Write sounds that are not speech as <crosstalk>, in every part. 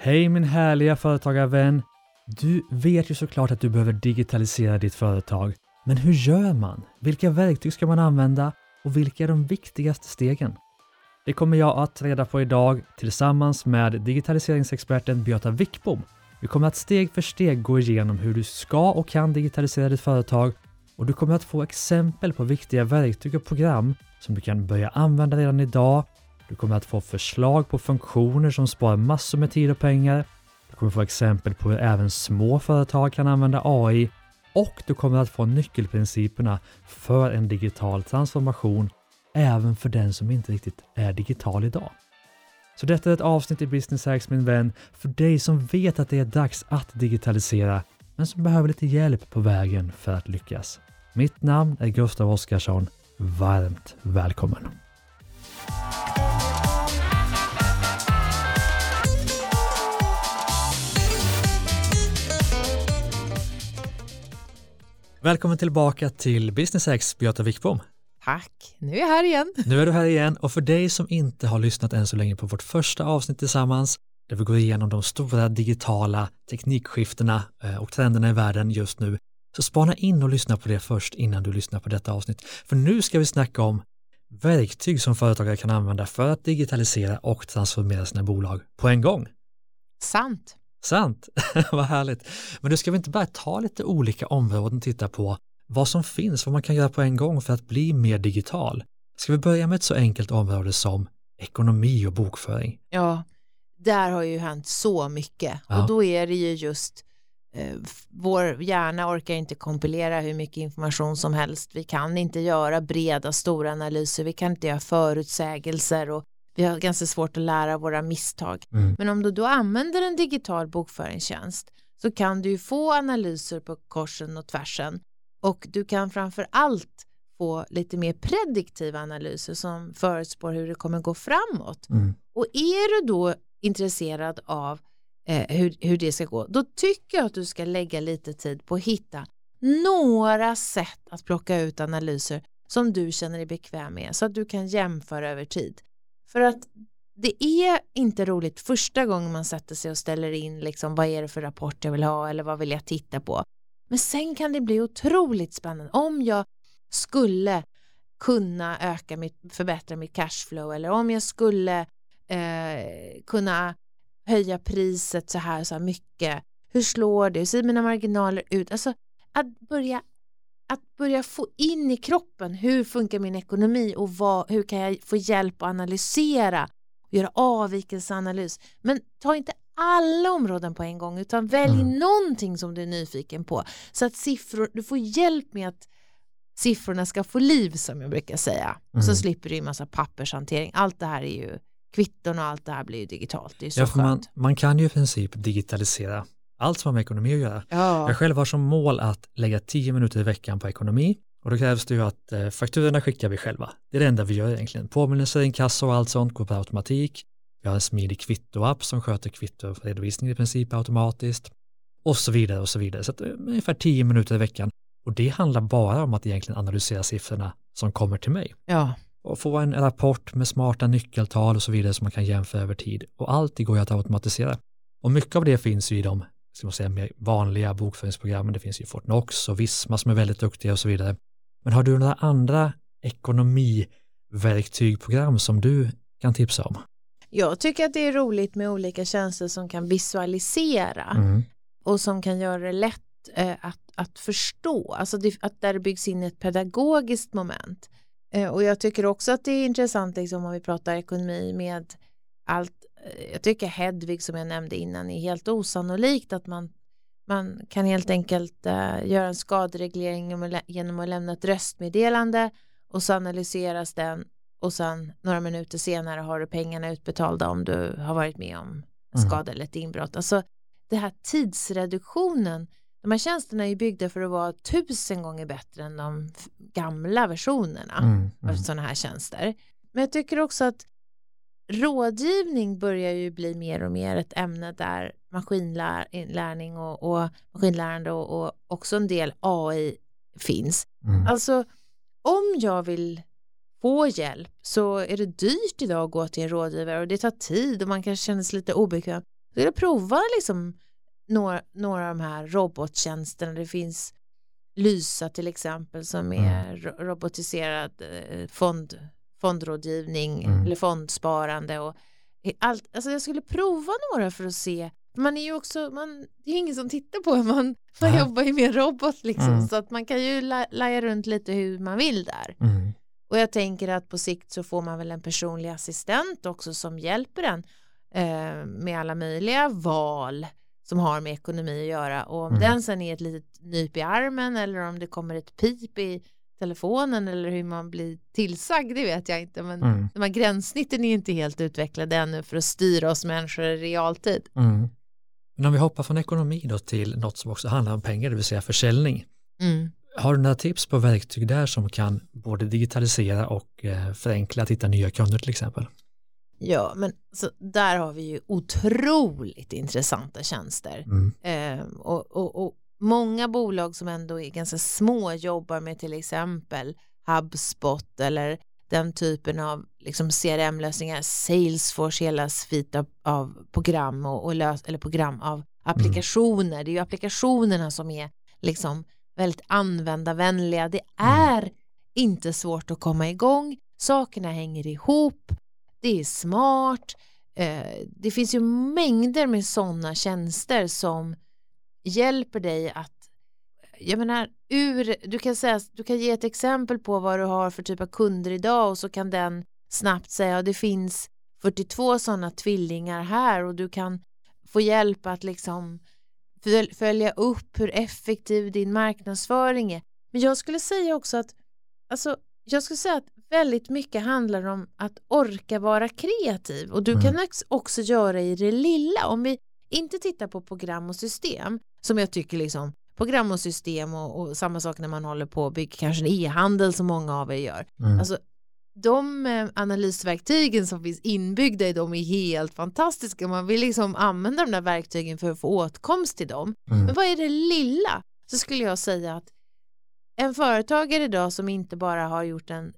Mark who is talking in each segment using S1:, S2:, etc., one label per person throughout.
S1: Hej min härliga företagarvän! Du vet ju såklart att du behöver digitalisera ditt företag. Men hur gör man? Vilka verktyg ska man använda? Och vilka är de viktigaste stegen? Det kommer jag att reda på idag tillsammans med digitaliseringsexperten Beata Wickbom. Vi kommer att steg för steg gå igenom hur du ska och kan digitalisera ditt företag och du kommer att få exempel på viktiga verktyg och program som du kan börja använda redan idag. Du kommer att få förslag på funktioner som sparar massor med tid och pengar. Du kommer få exempel på hur även små företag kan använda AI och du kommer att få nyckelprinciperna för en digital transformation även för den som inte riktigt är digital idag. Så detta är ett avsnitt i Business Hacks min vän för dig som vet att det är dags att digitalisera men som behöver lite hjälp på vägen för att lyckas. Mitt namn är Gustav Oskarsson. Varmt välkommen! Välkommen tillbaka till Business X, Beata Wickbom.
S2: Tack, nu är jag här igen.
S1: Nu är du här igen och för dig som inte har lyssnat än så länge på vårt första avsnitt tillsammans där vi går igenom de stora digitala teknikskiftena eh, och trenderna i världen just nu så spana in och lyssna på det först innan du lyssnar på detta avsnitt. För nu ska vi snacka om verktyg som företagare kan använda för att digitalisera och transformera sina bolag på en gång.
S2: Sant.
S1: Sant, <laughs> vad härligt. Men du ska vi inte bara ta lite olika områden och titta på vad som finns, vad man kan göra på en gång för att bli mer digital. Ska vi börja med ett så enkelt område som ekonomi och bokföring?
S2: Ja, där har ju hänt så mycket ja. och då är det ju just eh, vår hjärna orkar inte kompilera hur mycket information som helst. Vi kan inte göra breda stora analyser, vi kan inte göra förutsägelser och vi har ganska svårt att lära våra misstag. Mm. Men om du då använder en digital bokföringstjänst så kan du ju få analyser på korsen och tvärsen och du kan framför allt få lite mer prediktiva analyser som förutspår hur det kommer gå framåt. Mm. Och är du då intresserad av eh, hur, hur det ska gå, då tycker jag att du ska lägga lite tid på att hitta några sätt att plocka ut analyser som du känner dig bekväm med så att du kan jämföra över tid. För att det är inte roligt första gången man sätter sig och ställer in liksom vad är det för rapport jag vill ha eller vad vill jag titta på. Men sen kan det bli otroligt spännande om jag skulle kunna öka mitt, förbättra mitt cashflow eller om jag skulle eh, kunna höja priset så här så här mycket. Hur slår det? Hur ser mina marginaler ut? Alltså att börja att börja få in i kroppen hur funkar min ekonomi och vad, hur kan jag få hjälp att analysera och göra avvikelseanalys. Men ta inte alla områden på en gång utan välj mm. någonting som du är nyfiken på så att siffror, du får hjälp med att siffrorna ska få liv som jag brukar säga. Mm. Så slipper du en massa pappershantering. Allt det här är ju kvitton och allt det här blir ju digitalt. Det är så ja,
S1: skönt. Man, man kan ju i princip digitalisera allt som har med ekonomi att göra. Ja. Jag själv har som mål att lägga tio minuter i veckan på ekonomi och då krävs det ju att eh, fakturorna skickar vi själva. Det är det enda vi gör egentligen. Påminnelser, inkasso och allt sånt går på automatik. Vi har en smidig kvittoapp som sköter kvittoredovisning i princip automatiskt och så vidare och så vidare. Så att, eh, ungefär tio minuter i veckan. Och det handlar bara om att egentligen analysera siffrorna som kommer till mig.
S2: Ja.
S1: Och få en rapport med smarta nyckeltal och så vidare som man kan jämföra över tid. Och allt det går ju att automatisera. Och mycket av det finns ju i de ska man säga, mer vanliga bokföringsprogrammen. Det finns ju Fortnox och Visma som är väldigt duktiga och så vidare. Men har du några andra ekonomiverktygprogram som du kan tipsa om?
S2: Jag tycker att det är roligt med olika tjänster som kan visualisera mm. och som kan göra det lätt eh, att, att förstå, alltså det, att där byggs in ett pedagogiskt moment. Eh, och jag tycker också att det är intressant liksom, om vi pratar ekonomi med allt, jag tycker Hedvig som jag nämnde innan är helt osannolikt att man, man kan helt enkelt uh, göra en skadereglering genom att lämna ett röstmeddelande och så analyseras den och sen några minuter senare har du pengarna utbetalda om du har varit med om mm. skada eller ett inbrott. Alltså det här tidsreduktionen, de här tjänsterna är ju byggda för att vara tusen gånger bättre än de gamla versionerna mm, mm. av sådana här tjänster. Men jag tycker också att rådgivning börjar ju bli mer och mer ett ämne där maskinlärning och, och maskinlärande och, och, också en del AI finns. Mm. Alltså om jag vill få hjälp så är det dyrt idag att gå till en rådgivare och det tar tid och man kanske känner sig lite obekväm. skulle prova liksom några, några av de här robottjänsterna. Det finns Lysa till exempel som mm. är mm. robotiserad eh, fond, fondrådgivning mm. eller fondsparande och allt. Alltså jag skulle prova några för att se man är ju också, man, det är ingen som tittar på man, man jobbar ju med en robot liksom mm. så att man kan ju laja runt lite hur man vill där. Mm. Och jag tänker att på sikt så får man väl en personlig assistent också som hjälper en eh, med alla möjliga val som har med ekonomi att göra och om mm. den sen är ett litet nyp i armen eller om det kommer ett pip i telefonen eller hur man blir tillsagd det vet jag inte men mm. de här gränssnitten är inte helt utvecklade ännu för att styra oss människor i realtid.
S1: Mm. Men om vi hoppar från ekonomi då till något som också handlar om pengar, det vill säga försäljning. Mm. Har du några tips på verktyg där som kan både digitalisera och eh, förenkla att hitta nya kunder till exempel?
S2: Ja, men så där har vi ju otroligt intressanta tjänster. Mm. Eh, och, och, och, många bolag som ändå är ganska små jobbar med till exempel HubSpot eller den typen av liksom CRM-lösningar, Salesforce, hela svit av, av program och, och lös, eller program av applikationer. Mm. Det är ju applikationerna som är liksom väldigt användarvänliga. Det mm. är mm. inte svårt att komma igång. Sakerna hänger ihop. Det är smart. Eh, det finns ju mängder med sådana tjänster som hjälper dig att jag menar, ur, du, kan säga, du kan ge ett exempel på vad du har för typ av kunder idag och så kan den snabbt säga att det finns 42 sådana tvillingar här och du kan få hjälp att liksom följa upp hur effektiv din marknadsföring är. Men jag skulle säga också att alltså, jag skulle säga att väldigt mycket handlar om att orka vara kreativ och du mm. kan också göra i det lilla. Om vi inte tittar på program och system som jag tycker liksom program och system och, och samma sak när man håller på och bygger kanske en e-handel som många av er gör. Mm. Alltså, de eh, analysverktygen som finns inbyggda i dem är helt fantastiska. Man vill liksom använda de där verktygen för att få åtkomst till dem. Mm. Men vad är det lilla? Så skulle jag säga att en företagare idag som inte bara har gjort en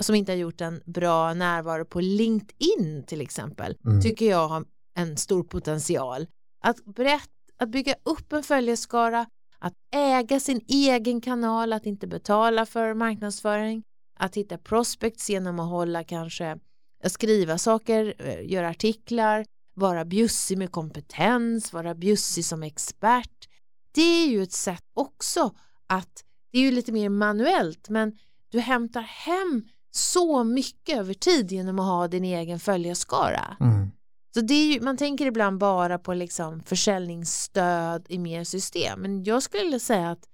S2: som inte har gjort en bra närvaro på LinkedIn till exempel mm. tycker jag har en stor potential. Att, berätt, att bygga upp en följeskara att äga sin egen kanal, att inte betala för marknadsföring, att hitta prospects genom att hålla kanske skriva saker, eh, göra artiklar, vara bjussig med kompetens, vara bjussig som expert. Det är ju ett sätt också att, det är ju lite mer manuellt, men du hämtar hem så mycket över tid genom att ha din egen följarskara. Mm. Så det är ju, man tänker ibland bara på liksom försäljningsstöd i mer system, men jag skulle säga att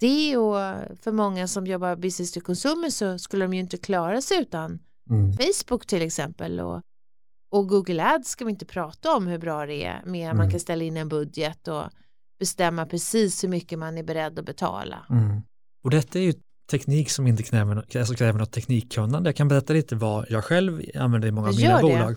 S2: det och för många som jobbar business to consumer så skulle de ju inte klara sig utan mm. Facebook till exempel och, och Google Ads ska vi inte prata om hur bra det är med mm. man kan ställa in en budget och bestämma precis hur mycket man är beredd att betala.
S1: Mm. Och detta är ju teknik som inte kräver, alltså kräver något teknikkunnande. Jag kan berätta lite vad jag själv använder i många av mina det. bolag.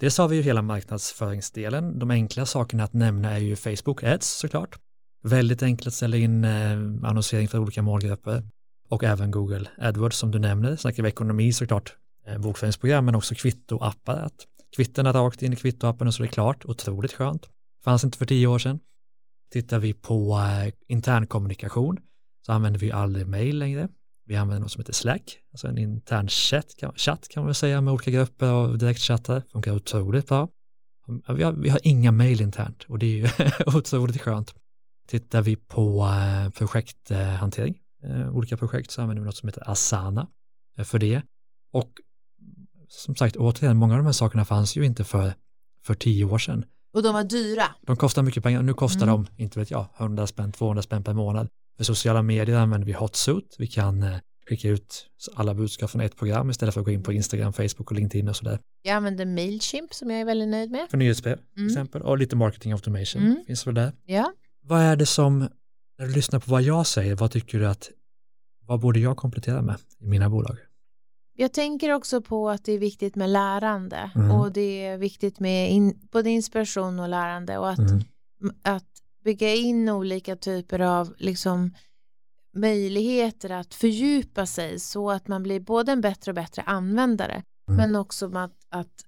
S1: Dels har vi ju hela marknadsföringsdelen. De enkla sakerna att nämna är ju Facebook Ads såklart. Väldigt enkelt att ställa in eh, annonsering för olika målgrupper och även Google AdWords som du nämner. Snackar vi ekonomi såklart, eh, bokföringsprogram men också kvittoappar. Kvittorna rakt in i kvittoappen och så är det klart. Otroligt skönt. Fanns inte för tio år sedan. Tittar vi på eh, internkommunikation så använder vi aldrig mail längre. Vi använder något som heter Slack, alltså en intern chatt kan, chatt kan man säga med olika grupper och direktchattar. Funkar otroligt bra. Vi har, vi har inga mail internt och det är ju <laughs> otroligt skönt. Tittar vi på eh, projekthantering, eh, olika projekt, så använder vi något som heter Asana eh, för det. Och som sagt, återigen, många av de här sakerna fanns ju inte för, för tio år sedan.
S2: Och de var dyra.
S1: De kostar mycket pengar, nu kostar mm. de, inte vet jag, 100 spänn, 200 spänn per månad. För sociala medier använder vi Hotsuit, vi kan skicka ut alla budskap från ett program istället för att gå in på Instagram, Facebook och LinkedIn och sådär.
S2: Jag använder Mailchimp som jag är väldigt nöjd med.
S1: För nyhetsbrev mm. till exempel och lite marketing automation mm. finns väl där.
S2: Ja.
S1: Vad är det som, när du lyssnar på vad jag säger, vad tycker du att, vad borde jag komplettera med i mina bolag?
S2: Jag tänker också på att det är viktigt med lärande mm. och det är viktigt med in, både inspiration och lärande och att, mm. att bygga in olika typer av liksom möjligheter att fördjupa sig så att man blir både en bättre och bättre användare mm. men också att, att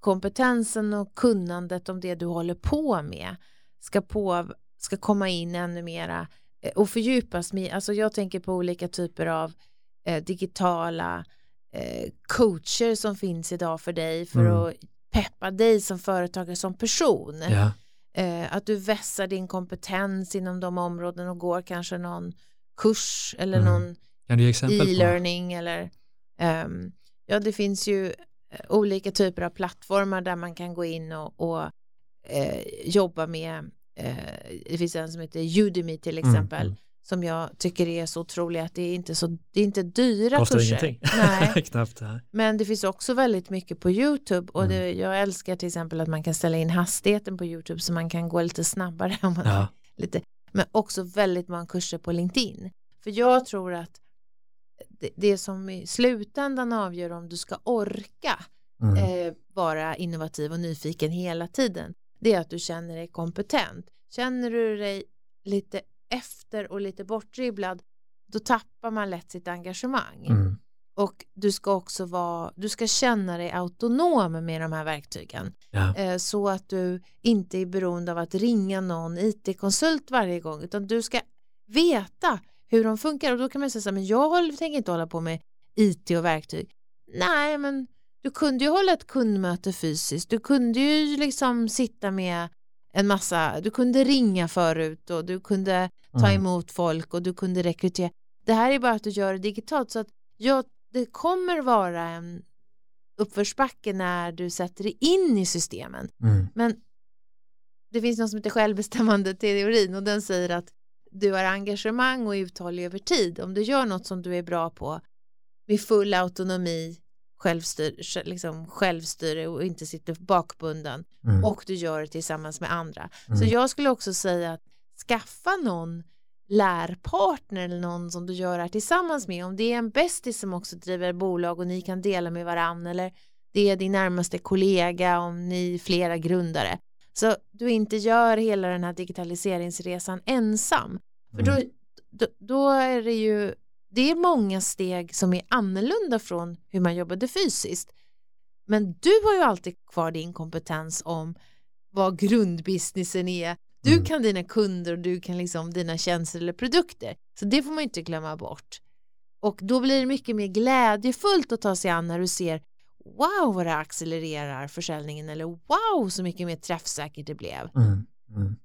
S2: kompetensen och kunnandet om det du håller på med ska, på, ska komma in ännu mera eh, och fördjupas med, alltså jag tänker på olika typer av eh, digitala eh, coacher som finns idag för dig för mm. att peppa dig som företagare som person.
S1: Ja.
S2: Eh, att du vässar din kompetens inom de områden och går kanske någon kurs eller mm. någon e-learning eller um, ja det finns ju eh, olika typer av plattformar där man kan gå in och, och eh, jobba med eh, det finns en som heter Udemy till mm, exempel mm. Som jag tycker är så otrolig att det är inte så det är inte dyra
S1: Kostar
S2: kurser.
S1: ingenting. <laughs>
S2: Nej. <laughs>
S1: Knappt det här.
S2: Men det finns också väldigt mycket på YouTube och mm. det, jag älskar till exempel att man kan ställa in hastigheten på YouTube så man kan gå lite snabbare <laughs> om man ja. lite men också väldigt många kurser på LinkedIn. För jag tror att det, det som i slutändan avgör om du ska orka mm. eh, vara innovativ och nyfiken hela tiden det är att du känner dig kompetent. Känner du dig lite efter och lite bortdribblad då tappar man lätt sitt engagemang. Mm. Och du ska också vara, du ska känna dig autonom med de här verktygen. Ja. Eh, så att du inte är beroende av att ringa någon IT-konsult varje gång utan du ska veta hur de funkar och då kan man säga så här, men jag tänker inte hålla på med IT och verktyg. Nej, men du kunde ju hålla ett kundmöte fysiskt, du kunde ju liksom sitta med en massa, du kunde ringa förut och du kunde ta mm. emot folk och du kunde rekrytera. Det här är bara att du gör det digitalt så att ja, det kommer vara en uppförsbacke när du sätter dig in i systemen. Mm. Men det finns något som heter självbestämmande teorin och den säger att du har engagemang och uthållig över tid. Om du gör något som du är bra på med full autonomi, självstyr, liksom självstyre och inte sitter bakbunden mm. och du gör det tillsammans med andra. Mm. Så jag skulle också säga att skaffa någon lärpartner eller någon som du gör det här tillsammans med. Om det är en bästis som också driver bolag och ni kan dela med varandra eller det är din närmaste kollega om ni är flera grundare. Så du inte gör hela den här digitaliseringsresan ensam. För då, mm. då, då, är det ju, det är många steg som är annorlunda från hur man jobbade fysiskt. Men du har ju alltid kvar din kompetens om vad grundbusinessen är. Du mm. kan dina kunder och du kan liksom dina tjänster eller produkter. Så det får man inte glömma bort. Och då blir det mycket mer glädjefullt att ta sig an när du ser wow vad det accelererar försäljningen eller wow så mycket mer träffsäkert det blev. Mm, mm,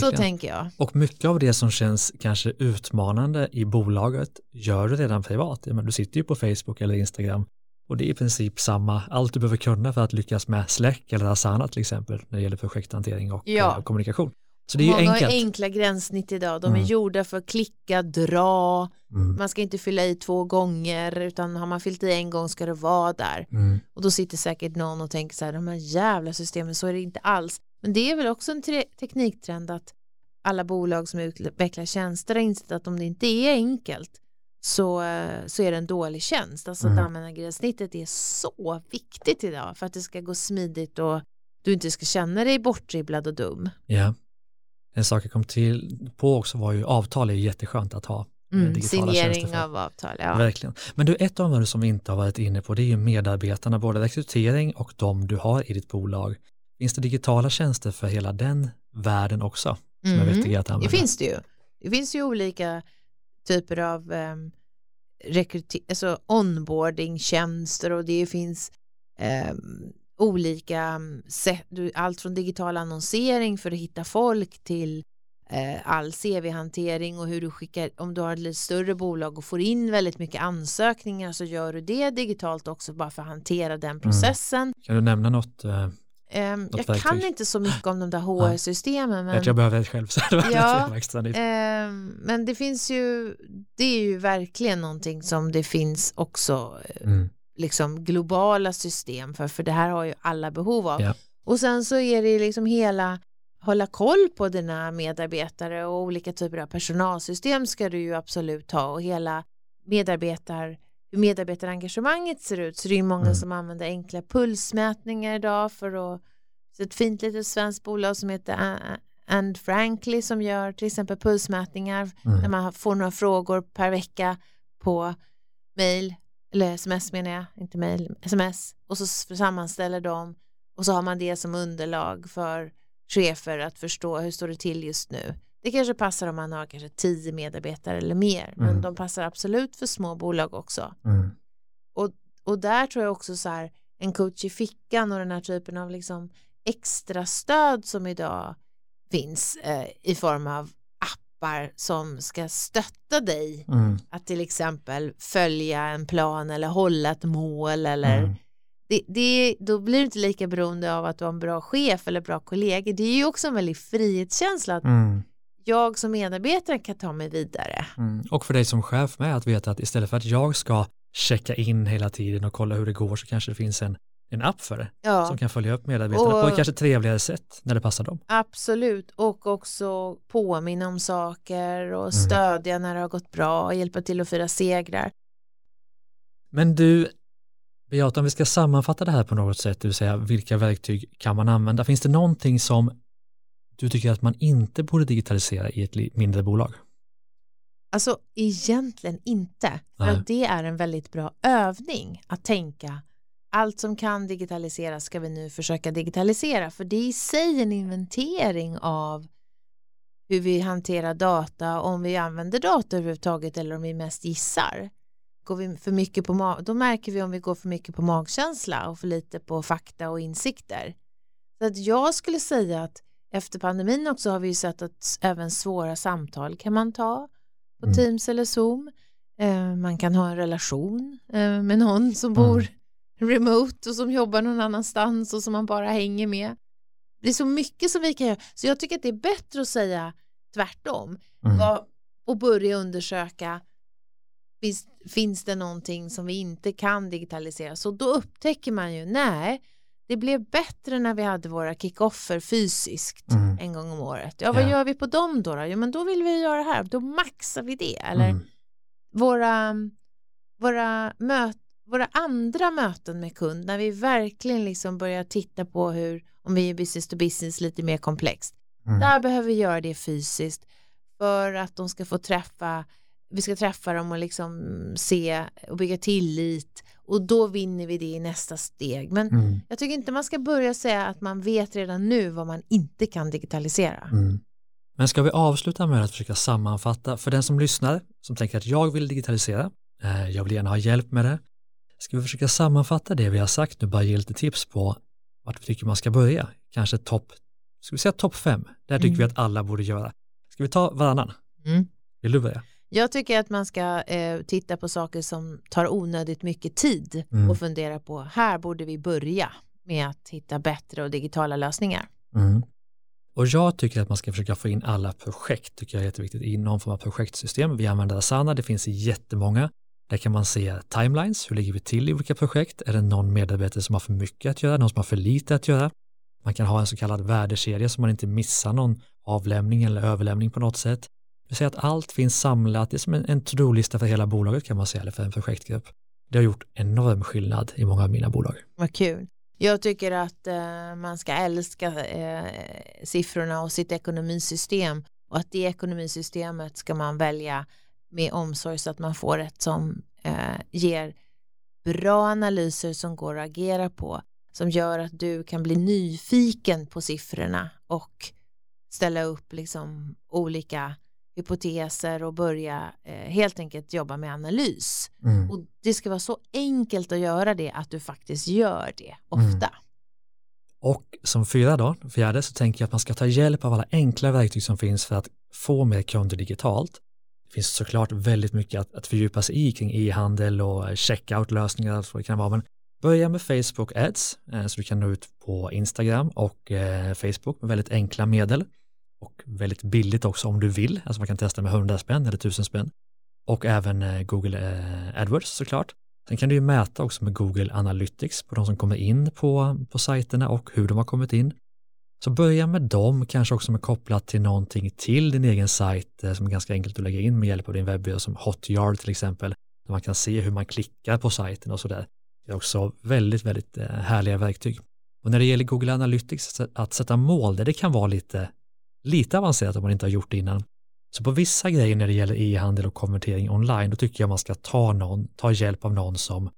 S2: så tänker jag.
S1: Och mycket av det som känns kanske utmanande i bolaget gör du redan privat. Du sitter ju på Facebook eller Instagram och det är i princip samma, allt du behöver kunna för att lyckas med Slack eller Asana till exempel när det gäller projekthantering och ja. Eh, kommunikation. Så det är Många
S2: har enkla gränssnitt idag, de är mm. gjorda för att klicka, dra, mm. man ska inte fylla i två gånger utan har man fyllt i en gång ska det vara där. Mm. Och då sitter säkert någon och tänker så här, de här jävla systemen, så är det inte alls. Men det är väl också en tekniktrend att alla bolag som utvecklar tjänster har insett att om det inte är enkelt så, så är det en dålig tjänst. Alltså mm. att användargränssnittet är så viktigt idag för att det ska gå smidigt och du inte ska känna dig bortdribblad och dum.
S1: Ja en sak jag kom till på också var ju avtal är jätteskönt att ha.
S2: Eh, mm, signering av avtal, ja.
S1: Verkligen. Men du, ett område som vi inte har varit inne på det är ju medarbetarna, både rekrytering och de du har i ditt bolag. Finns det digitala tjänster för hela den världen också? Som mm. är vettiga att
S2: använda? Det finns det ju. Det finns ju olika typer av um, alltså onboarding-tjänster och det finns um, olika mm, sätt, allt från digital annonsering för att hitta folk till eh, all CV-hantering och hur du skickar, om du har ett lite större bolag och får in väldigt mycket ansökningar så gör du det digitalt också bara för att hantera den mm. processen. Mm.
S1: Kan du nämna något? Eh,
S2: um, jag verktyg? kan inte så mycket om de där HR-systemen.
S1: Men, jag behöver ett själv. Så
S2: ja, um, men det finns ju, det är ju verkligen någonting som det finns också eh, mm liksom globala system för, för det här har ju alla behov av. Ja. Och sen så är det liksom hela hålla koll på dina medarbetare och olika typer av personalsystem ska du ju absolut ha och hela medarbetar hur medarbetarengagemanget ser ut så det är många mm. som använder enkla pulsmätningar idag för att så ett fint litet svenskt bolag som heter And Frankly som gör till exempel pulsmätningar mm. där man får några frågor per vecka på mail eller sms menar jag, inte mail, sms och så sammanställer de och så har man det som underlag för chefer att förstå hur står det till just nu. Det kanske passar om man har kanske tio medarbetare eller mer, mm. men de passar absolut för små bolag också. Mm. Och, och där tror jag också så här, en coach i fickan och den här typen av liksom extra stöd som idag finns eh, i form av appar som ska stötta dig mm. att till exempel följa en plan eller hålla ett mål eller mm. det, det, då blir du inte lika beroende av att du har en bra chef eller bra kollegor. Det är ju också en väldigt frihetskänsla att mm. Jag som medarbetare kan ta mig vidare.
S1: Mm. Och för dig som chef med att veta att istället för att jag ska checka in hela tiden och kolla hur det går så kanske det finns en en app för det ja. som kan följa upp medarbetarna och, på ett kanske trevligare sätt när det passar dem.
S2: Absolut och också påminna om saker och mm. stödja mm. när det har gått bra och hjälpa till att fira segrar.
S1: Men du, Beata, om vi ska sammanfatta det här på något sätt, det vill säga vilka verktyg kan man använda? Finns det någonting som du tycker att man inte borde digitalisera i ett mindre bolag?
S2: Alltså egentligen inte, för att det är en väldigt bra övning att tänka allt som kan digitaliseras ska vi nu försöka digitalisera för det är i sig en inventering av hur vi hanterar data, om vi använder data överhuvudtaget eller om vi mest gissar. Går vi för mycket på då märker vi om vi går för mycket på magkänsla och för lite på fakta och insikter. Så att jag skulle säga att efter pandemin också har vi sett att även svåra samtal kan man ta på mm. Teams eller Zoom. Eh, man kan ha en relation eh, med någon som bor mm remote och som jobbar någon annanstans och som man bara hänger med. Det är så mycket som vi kan göra. Så jag tycker att det är bättre att säga tvärtom mm. och börja undersöka finns, finns det någonting som vi inte kan digitalisera. Så då upptäcker man ju, nej, det blev bättre när vi hade våra kickoffer fysiskt mm. en gång om året. Ja, vad ja. gör vi på dem då? då? Ja, men då vill vi göra det här, då maxar vi det. Eller mm. våra, våra möten våra andra möten med kund när vi verkligen liksom börjar titta på hur om vi är business to business lite mer komplext. Mm. Där behöver vi göra det fysiskt för att de ska få träffa vi ska träffa dem och liksom se och bygga tillit och då vinner vi det i nästa steg. Men mm. jag tycker inte man ska börja säga att man vet redan nu vad man inte kan digitalisera. Mm.
S1: Men ska vi avsluta med att försöka sammanfatta för den som lyssnar som tänker att jag vill digitalisera, eh, jag vill gärna ha hjälp med det, Ska vi försöka sammanfatta det vi har sagt nu, bara ge lite tips på vart vi tycker man ska börja? Kanske topp, ska vi säga topp fem? Det här tycker mm. vi att alla borde göra. Ska vi ta varannan? Mm. Vill du börja?
S2: Jag tycker att man ska eh, titta på saker som tar onödigt mycket tid mm. och fundera på här borde vi börja med att hitta bättre och digitala lösningar. Mm.
S1: Och jag tycker att man ska försöka få in alla projekt, tycker jag är jätteviktigt, i någon form av projektsystem. Vi använder Asana, det finns jättemånga. Där kan man se timelines, hur ligger vi till i olika projekt? Är det någon medarbetare som har för mycket att göra, någon som har för lite att göra? Man kan ha en så kallad värdekedja så man inte missar någon avlämning eller överlämning på något sätt. Det säger att allt finns samlat, det är som en, en to-do-lista för hela bolaget kan man säga, eller för en projektgrupp. Det har gjort enorm skillnad i många av mina bolag.
S2: Vad kul. Jag tycker att eh, man ska älska eh, siffrorna och sitt ekonomisystem och att det ekonomisystemet ska man välja med omsorg så att man får ett som eh, ger bra analyser som går att agera på som gör att du kan bli nyfiken på siffrorna och ställa upp liksom olika hypoteser och börja eh, helt enkelt jobba med analys. Mm. Och det ska vara så enkelt att göra det att du faktiskt gör det ofta. Mm.
S1: Och som fyra då, fjärde, så tänker jag att man ska ta hjälp av alla enkla verktyg som finns för att få mer kunder digitalt finns såklart väldigt mycket att, att fördjupa sig i kring e-handel och checkout-lösningar och så det kan vara. Men börja med Facebook Ads eh, så du kan nå ut på Instagram och eh, Facebook med väldigt enkla medel och väldigt billigt också om du vill. Alltså man kan testa med 100 spänn eller 1000 spänn och även eh, Google eh, AdWords såklart. Sen kan du ju mäta också med Google Analytics på de som kommer in på, på sajterna och hur de har kommit in. Så börja med dem, kanske också med kopplat till någonting till din egen sajt eh, som är ganska enkelt att lägga in med hjälp av din webbyrå som Hotyard till exempel, där man kan se hur man klickar på sajten och sådär. Det är också väldigt, väldigt härliga verktyg. Och när det gäller Google Analytics, att sätta mål där det kan vara lite, lite avancerat om man inte har gjort det innan. Så på vissa grejer när det gäller e-handel och konvertering online, då tycker jag man ska ta, någon, ta hjälp av någon som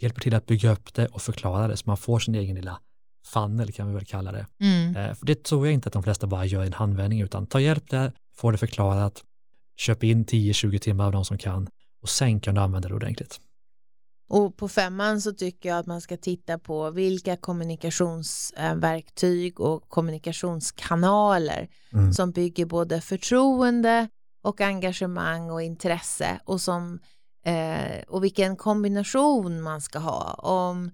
S1: hjälper till att bygga upp det och förklara det så man får sin egen lilla funnel kan vi väl kalla det.
S2: Mm.
S1: Eh, för det tror jag inte att de flesta bara gör i en handvändning utan ta hjälp där, få det förklarat, köp in 10-20 timmar av de som kan och sen kan du använda det ordentligt.
S2: Och på femman så tycker jag att man ska titta på vilka kommunikationsverktyg och kommunikationskanaler
S1: Mm.
S2: som bygger både förtroende och engagemang och intresse och, som, eh, och vilken kombination man ska ha. Om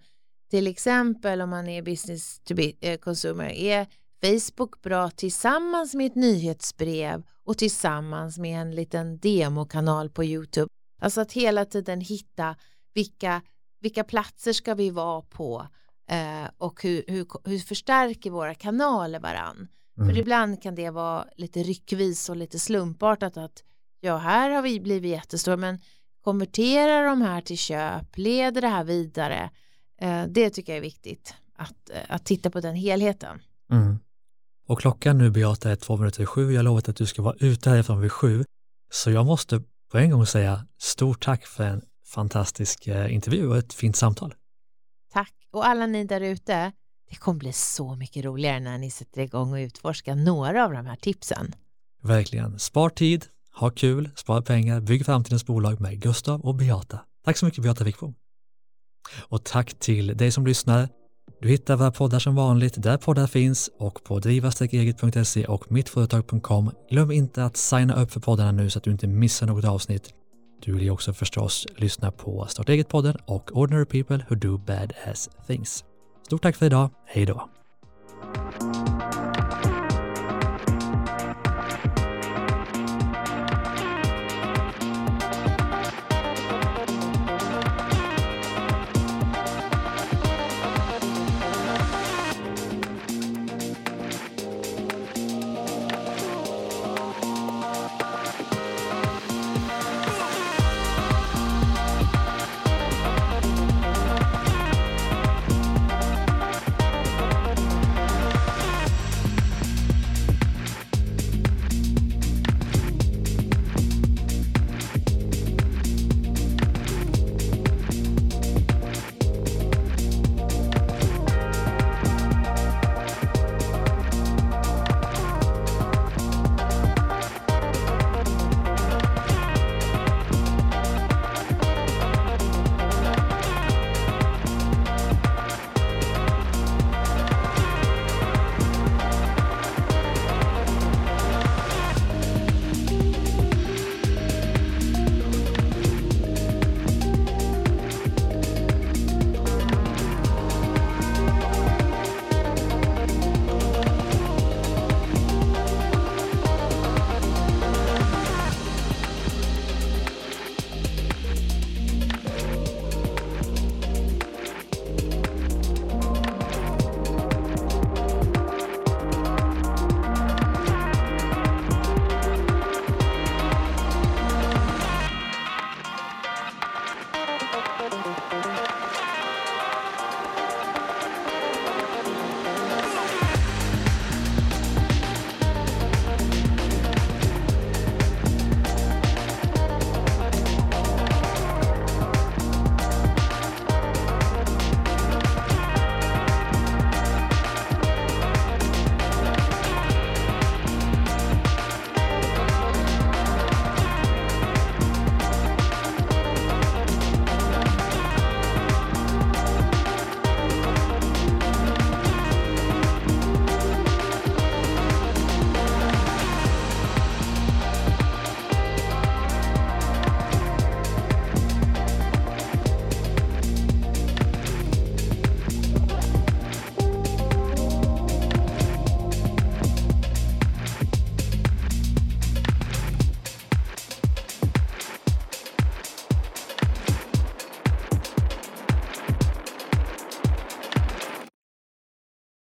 S2: till exempel om man är business to be, eh, consumer, är Facebook bra tillsammans med ett nyhetsbrev och tillsammans med en liten demokanal på Youtube. Alltså att hela tiden hitta vilka, vilka platser ska vi vara på eh, och hur, hur, hur förstärker våra kanaler varann.
S1: Mm.
S2: För ibland kan det vara lite ryckvis och lite slumpartat att ja, här har vi blivit jättestora, men konverterar de här till köp, leder det här vidare? Eh, det tycker jag är viktigt, att, eh, att titta på den helheten.
S1: Mm. Och klockan nu Beata är två minuter i sju. Jag har lovat att du ska vara ute härifrån vid sju. Så jag måste på en gång säga stort tack för en fantastisk eh, intervju och ett fint samtal.
S2: Tack. Och alla ni där ute, det kommer bli så mycket roligare när ni sätter igång och utforskar några av de här tipsen.
S1: Verkligen. Spar tid, ha kul, spara pengar, bygg framtidens bolag med Gustav och Beata. Tack så mycket Beata Wickbom. Och tack till dig som lyssnar. Du hittar våra poddar som vanligt där poddar finns och på driva-eget.se och mittföretag.com. Glöm inte att signa upp för poddarna nu så att du inte missar något avsnitt. Du vill ju också förstås lyssna på Starta eget-podden och Ordinary People Who Do Bad Ass Things. Stort tack för idag, hej då!